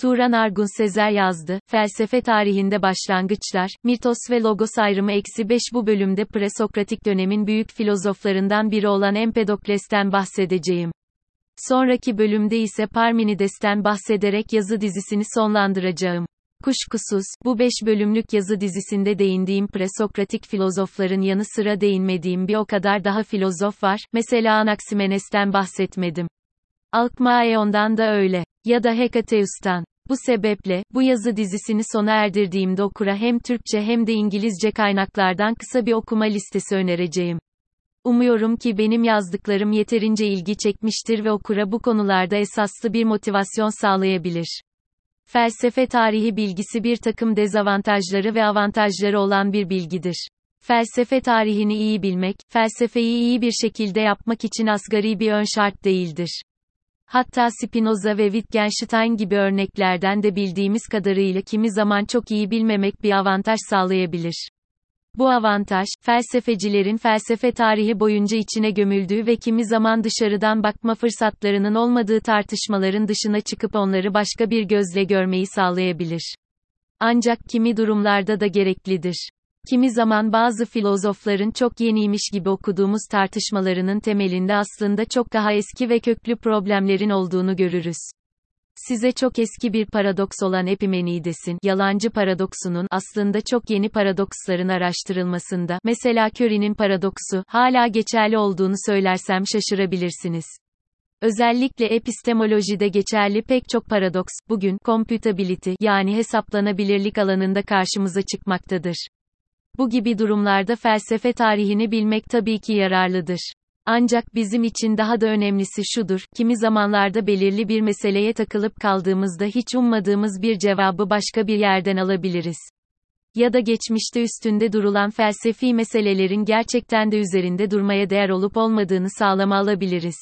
Turan Argun Sezer yazdı. Felsefe tarihinde başlangıçlar, mitos ve logos ayrımı eksi 5 bu bölümde presokratik dönemin büyük filozoflarından biri olan Empedokles'ten bahsedeceğim. Sonraki bölümde ise Parmenides'ten bahsederek yazı dizisini sonlandıracağım. Kuşkusuz, bu 5 bölümlük yazı dizisinde değindiğim presokratik filozofların yanı sıra değinmediğim bir o kadar daha filozof var, mesela Anaximenes'ten bahsetmedim. Alkmaeon'dan da öyle. Ya da Hekateus'tan. Bu sebeple, bu yazı dizisini sona erdirdiğimde okura hem Türkçe hem de İngilizce kaynaklardan kısa bir okuma listesi önereceğim. Umuyorum ki benim yazdıklarım yeterince ilgi çekmiştir ve okura bu konularda esaslı bir motivasyon sağlayabilir. Felsefe tarihi bilgisi bir takım dezavantajları ve avantajları olan bir bilgidir. Felsefe tarihini iyi bilmek, felsefeyi iyi bir şekilde yapmak için asgari bir ön şart değildir. Hatta Spinoza ve Wittgenstein gibi örneklerden de bildiğimiz kadarıyla kimi zaman çok iyi bilmemek bir avantaj sağlayabilir. Bu avantaj, felsefecilerin felsefe tarihi boyunca içine gömüldüğü ve kimi zaman dışarıdan bakma fırsatlarının olmadığı tartışmaların dışına çıkıp onları başka bir gözle görmeyi sağlayabilir. Ancak kimi durumlarda da gereklidir. Kimi zaman bazı filozofların çok yeniymiş gibi okuduğumuz tartışmalarının temelinde aslında çok daha eski ve köklü problemlerin olduğunu görürüz. Size çok eski bir paradoks olan Epimenides'in yalancı paradoksunun aslında çok yeni paradoksların araştırılmasında, mesela Curie'nin paradoksu hala geçerli olduğunu söylersem şaşırabilirsiniz. Özellikle epistemolojide geçerli pek çok paradoks bugün computability yani hesaplanabilirlik alanında karşımıza çıkmaktadır. Bu gibi durumlarda felsefe tarihini bilmek tabii ki yararlıdır. Ancak bizim için daha da önemlisi şudur, kimi zamanlarda belirli bir meseleye takılıp kaldığımızda hiç ummadığımız bir cevabı başka bir yerden alabiliriz. Ya da geçmişte üstünde durulan felsefi meselelerin gerçekten de üzerinde durmaya değer olup olmadığını sağlama alabiliriz.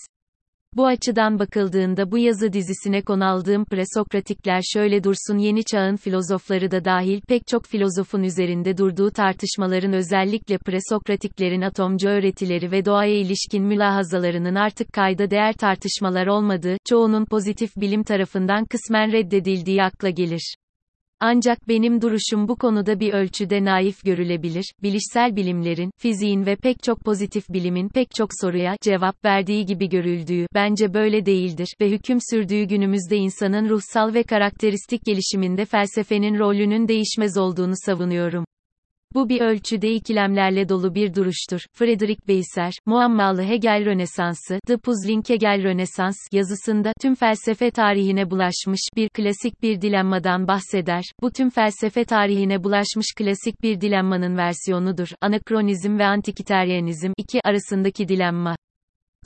Bu açıdan bakıldığında bu yazı dizisine konu aldığım presokratikler şöyle dursun yeni çağın filozofları da dahil pek çok filozofun üzerinde durduğu tartışmaların özellikle presokratiklerin atomcu öğretileri ve doğaya ilişkin mülahazalarının artık kayda değer tartışmalar olmadığı, çoğunun pozitif bilim tarafından kısmen reddedildiği akla gelir. Ancak benim duruşum bu konuda bir ölçüde naif görülebilir. Bilişsel bilimlerin, fiziğin ve pek çok pozitif bilimin pek çok soruya cevap verdiği gibi görüldüğü bence böyle değildir ve hüküm sürdüğü günümüzde insanın ruhsal ve karakteristik gelişiminde felsefenin rolünün değişmez olduğunu savunuyorum. Bu bir ölçüde ikilemlerle dolu bir duruştur. Friedrich Beyser, Muammalı Hegel Rönesansı, The Puzzling Hegel Rönesans yazısında tüm felsefe tarihine bulaşmış bir klasik bir dilemmadan bahseder. Bu tüm felsefe tarihine bulaşmış klasik bir dilemmanın versiyonudur. Anakronizm ve antikiteryenizm iki arasındaki dilemma.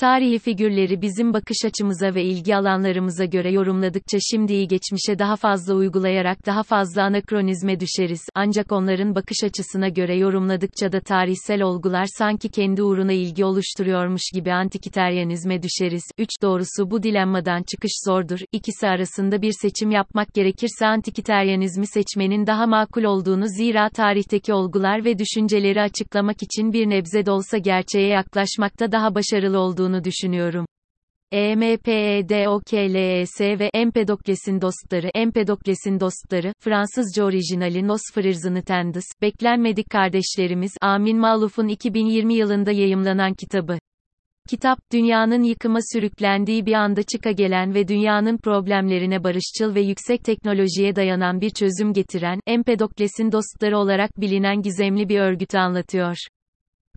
Tarihi figürleri bizim bakış açımıza ve ilgi alanlarımıza göre yorumladıkça şimdiyi geçmişe daha fazla uygulayarak daha fazla anakronizme düşeriz. Ancak onların bakış açısına göre yorumladıkça da tarihsel olgular sanki kendi uğruna ilgi oluşturuyormuş gibi antikiteryenizme düşeriz. 3. Doğrusu bu dilemmadan çıkış zordur. İkisi arasında bir seçim yapmak gerekirse antikiteryenizmi seçmenin daha makul olduğunu zira tarihteki olgular ve düşünceleri açıklamak için bir nebze de olsa gerçeğe yaklaşmakta daha başarılı olduğunu olduğunu düşünüyorum. EMPEDOKLES ve Empedokles'in dostları Empedokles'in dostları, Fransızca orijinali Nos Frères Tendis, Beklenmedik Kardeşlerimiz Amin Maluf'un 2020 yılında yayımlanan kitabı. Kitap, dünyanın yıkıma sürüklendiği bir anda çıka gelen ve dünyanın problemlerine barışçıl ve yüksek teknolojiye dayanan bir çözüm getiren, Empedokles'in dostları olarak bilinen gizemli bir örgütü anlatıyor.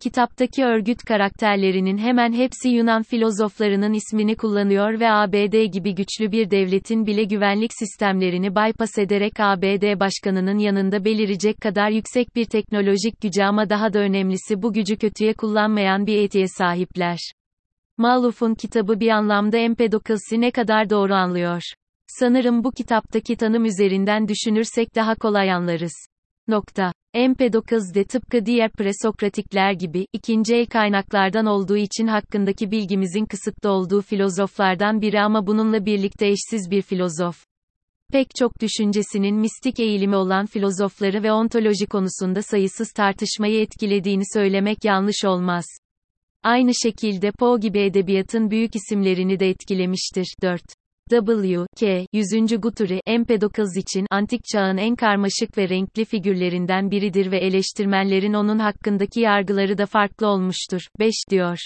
Kitaptaki örgüt karakterlerinin hemen hepsi Yunan filozoflarının ismini kullanıyor ve ABD gibi güçlü bir devletin bile güvenlik sistemlerini bypass ederek ABD başkanının yanında belirecek kadar yüksek bir teknolojik gücü ama daha da önemlisi bu gücü kötüye kullanmayan bir etiye sahipler. Maluf'un kitabı bir anlamda Empedocles'i ne kadar doğru anlıyor. Sanırım bu kitaptaki tanım üzerinden düşünürsek daha kolay anlarız. Nokta. Empedokles de tıpkı diğer presokratikler gibi, ikinci el kaynaklardan olduğu için hakkındaki bilgimizin kısıtlı olduğu filozoflardan biri ama bununla birlikte eşsiz bir filozof. Pek çok düşüncesinin mistik eğilimi olan filozofları ve ontoloji konusunda sayısız tartışmayı etkilediğini söylemek yanlış olmaz. Aynı şekilde Poe gibi edebiyatın büyük isimlerini de etkilemiştir. 4. W. K. 100. Guthrie, Empedokles için antik çağın en karmaşık ve renkli figürlerinden biridir ve eleştirmenlerin onun hakkındaki yargıları da farklı olmuştur. 5 diyor.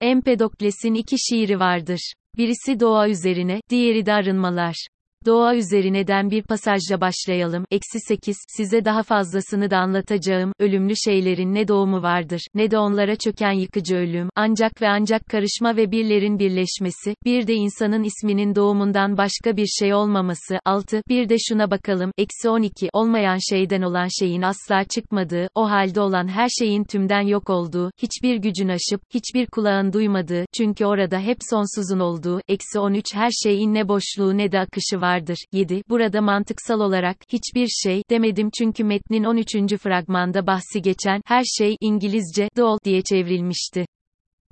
Empedokles'in iki şiiri vardır. Birisi doğa üzerine, diğeri de arınmalar. Doğa üzerineden bir pasajla başlayalım. Eksi 8, size daha fazlasını da anlatacağım. Ölümlü şeylerin ne doğumu vardır, ne de onlara çöken yıkıcı ölüm. Ancak ve ancak karışma ve birlerin birleşmesi, bir de insanın isminin doğumundan başka bir şey olmaması. 6, bir de şuna bakalım. Eksi 12, olmayan şeyden olan şeyin asla çıkmadığı, o halde olan her şeyin tümden yok olduğu, hiçbir gücün aşıp, hiçbir kulağın duymadığı, çünkü orada hep sonsuzun olduğu. Eksi 13, her şeyin ne boşluğu ne de akışı var vardır. 7. Burada mantıksal olarak hiçbir şey demedim çünkü metnin 13. fragmanda bahsi geçen her şey İngilizce the all diye çevrilmişti.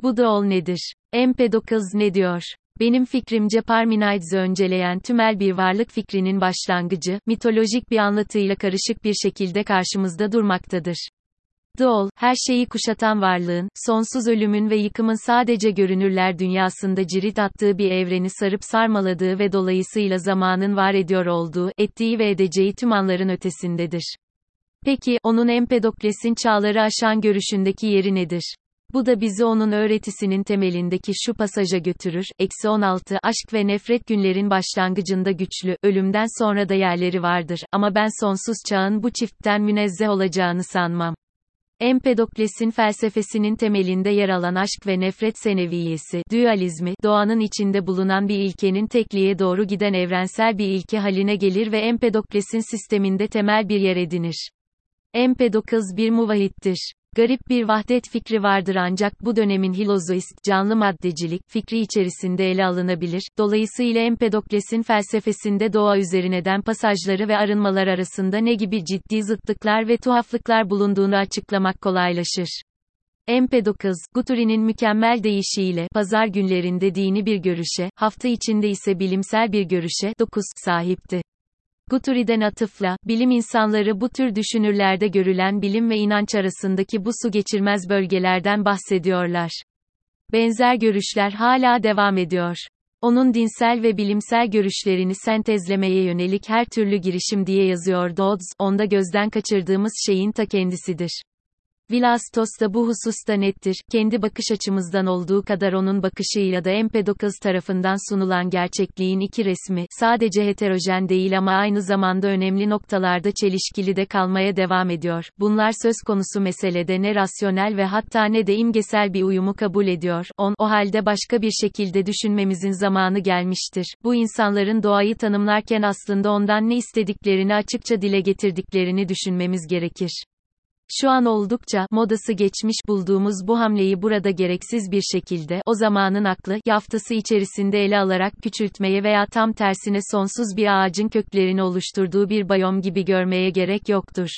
Bu the all nedir? Empedokles ne diyor? Benim fikrimce Parmenides'i önceleyen tümel bir varlık fikrinin başlangıcı, mitolojik bir anlatıyla karışık bir şekilde karşımızda durmaktadır. Doğal, her şeyi kuşatan varlığın, sonsuz ölümün ve yıkımın sadece görünürler dünyasında cirit attığı bir evreni sarıp sarmaladığı ve dolayısıyla zamanın var ediyor olduğu, ettiği ve edeceği tüm anların ötesindedir. Peki, onun Empedokles'in çağları aşan görüşündeki yeri nedir? Bu da bizi onun öğretisinin temelindeki şu pasaja götürür. Eksi 16 Aşk ve nefret günlerin başlangıcında güçlü, ölümden sonra da yerleri vardır, ama ben sonsuz çağın bu çiftten münezzeh olacağını sanmam. Empedokles'in felsefesinin temelinde yer alan aşk ve nefret seneviyesi, dualizmi, doğanın içinde bulunan bir ilkenin tekliğe doğru giden evrensel bir ilke haline gelir ve Empedokles'in sisteminde temel bir yer edinir. Empedokles bir muvahittir. Garip bir vahdet fikri vardır ancak bu dönemin hilozoist, canlı maddecilik, fikri içerisinde ele alınabilir. Dolayısıyla Empedokles'in felsefesinde doğa üzerineden pasajları ve arınmalar arasında ne gibi ciddi zıtlıklar ve tuhaflıklar bulunduğunu açıklamak kolaylaşır. Empedokles, Guthrie'nin mükemmel deyişiyle, pazar günlerinde dini bir görüşe, hafta içinde ise bilimsel bir görüşe, 9, sahipti. Guthrie'den atıfla, bilim insanları bu tür düşünürlerde görülen bilim ve inanç arasındaki bu su geçirmez bölgelerden bahsediyorlar. Benzer görüşler hala devam ediyor. Onun dinsel ve bilimsel görüşlerini sentezlemeye yönelik her türlü girişim diye yazıyor Dodds, onda gözden kaçırdığımız şeyin ta kendisidir. Vilastos da bu hususta nettir, kendi bakış açımızdan olduğu kadar onun bakışıyla da Empedokles tarafından sunulan gerçekliğin iki resmi, sadece heterojen değil ama aynı zamanda önemli noktalarda çelişkili de kalmaya devam ediyor. Bunlar söz konusu meselede ne rasyonel ve hatta ne de imgesel bir uyumu kabul ediyor. 10. O halde başka bir şekilde düşünmemizin zamanı gelmiştir. Bu insanların doğayı tanımlarken aslında ondan ne istediklerini açıkça dile getirdiklerini düşünmemiz gerekir. Şu an oldukça modası geçmiş bulduğumuz bu hamleyi burada gereksiz bir şekilde o zamanın aklı yaftası içerisinde ele alarak küçültmeye veya tam tersine sonsuz bir ağacın köklerini oluşturduğu bir bayom gibi görmeye gerek yoktur.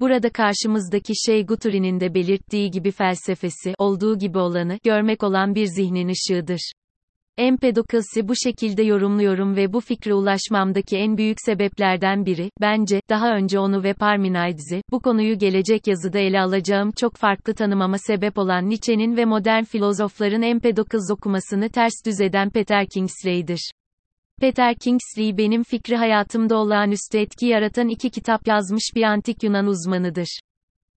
Burada karşımızdaki şey Guthrie'nin de belirttiği gibi felsefesi, olduğu gibi olanı, görmek olan bir zihnin ışığıdır. Empedokles'i bu şekilde yorumluyorum ve bu fikre ulaşmamdaki en büyük sebeplerden biri, bence, daha önce onu ve Parmenides'i, bu konuyu gelecek yazıda ele alacağım çok farklı tanımama sebep olan Nietzsche'nin ve modern filozofların Empedokles okumasını ters düz eden Peter Kingsley'dir. Peter Kingsley benim fikri hayatımda olağanüstü etki yaratan iki kitap yazmış bir antik Yunan uzmanıdır.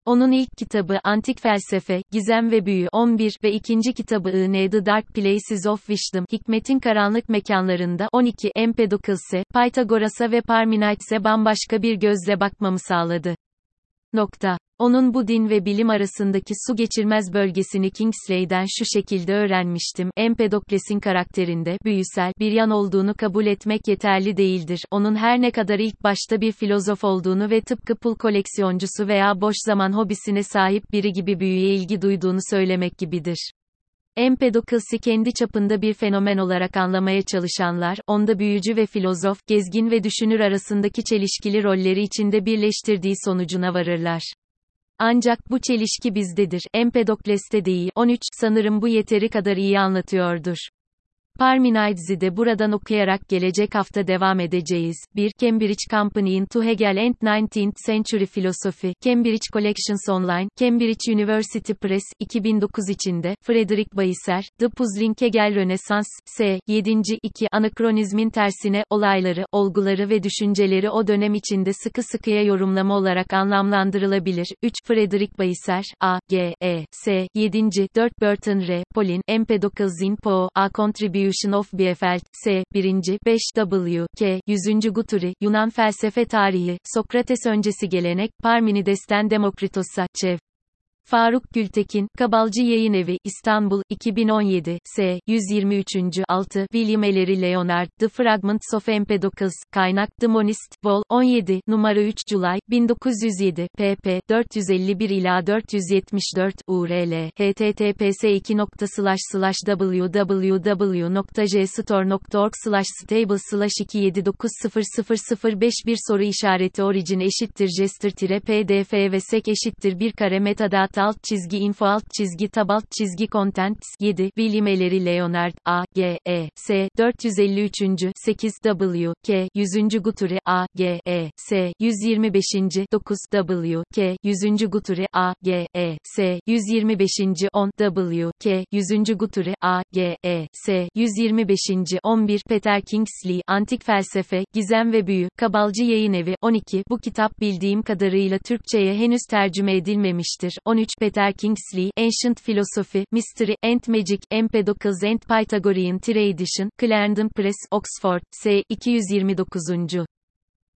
Onun ilk kitabı Antik Felsefe, Gizem ve Büyü 11 ve ikinci kitabı I The Dark Places of Wisdom, Hikmetin Karanlık Mekanlarında 12 Empedokles'e, Pythagoras'a ve Parmenides'e bambaşka bir gözle bakmamı sağladı. Nokta. Onun bu din ve bilim arasındaki su geçirmez bölgesini Kingsley'den şu şekilde öğrenmiştim. Empedokles'in karakterinde, büyüsel, bir yan olduğunu kabul etmek yeterli değildir. Onun her ne kadar ilk başta bir filozof olduğunu ve tıpkı pul koleksiyoncusu veya boş zaman hobisine sahip biri gibi büyüye ilgi duyduğunu söylemek gibidir. Empedokles'i kendi çapında bir fenomen olarak anlamaya çalışanlar, onda büyücü ve filozof, gezgin ve düşünür arasındaki çelişkili rolleri içinde birleştirdiği sonucuna varırlar. Ancak bu çelişki bizdedir, Empedokles'te değil. 13, sanırım bu yeteri kadar iyi anlatıyordur. Parmenides'i de buradan okuyarak gelecek hafta devam edeceğiz. 1. Cambridge Company'in To Hegel and 19th Century Philosophy, Cambridge Collections Online, Cambridge University Press, 2009 içinde, Frederick Bayser, The Puzzling Hegel Rönesans, S. 7. 2. Anakronizmin tersine, olayları, olguları ve düşünceleri o dönem içinde sıkı sıkıya yorumlama olarak anlamlandırılabilir. 3. Frederick Bayser, A. G. E. S. 7. 4. Burton R. Pauline, Empedocles in Po, A Contribution of Biefeld, S. 1. 5. W. K. 100. Guturi, Yunan felsefe tarihi, Sokrates öncesi gelenek, Parmenides'ten Demokritos'a, Çev. Faruk Gültekin, Kabalcı Yayın Evi, İstanbul, 2017, S. 123. 6. William Ellery Leonard, The Fragments of Empedocles, Kaynak, The Monist, Vol. 17, numara 3 July, 1907, pp. 451 ila 474, URL, https 2 www.jstor.org stable 2790005 bir soru işareti origin eşittir jester pdf ve sek eşittir bir kare metadata alt çizgi info alt çizgi tab alt çizgi contents 7 William Ellery Leonard A G E S 453. 8 W K 100. Guturi A G E S 125. 9 W K 100. Guturi A G E S 125. 10 W K 100. Guturi A G E S 125. 11 Peter Kingsley Antik Felsefe Gizem ve Büyü Kabalcı Yayın Evi 12 Bu kitap bildiğim kadarıyla Türkçeye henüz tercüme edilmemiştir 13 Peter Kingsley, Ancient Philosophy, Mystery, and Magic, Empedocles and Pythagorean Tradition, Clarendon Press, Oxford, S. 229.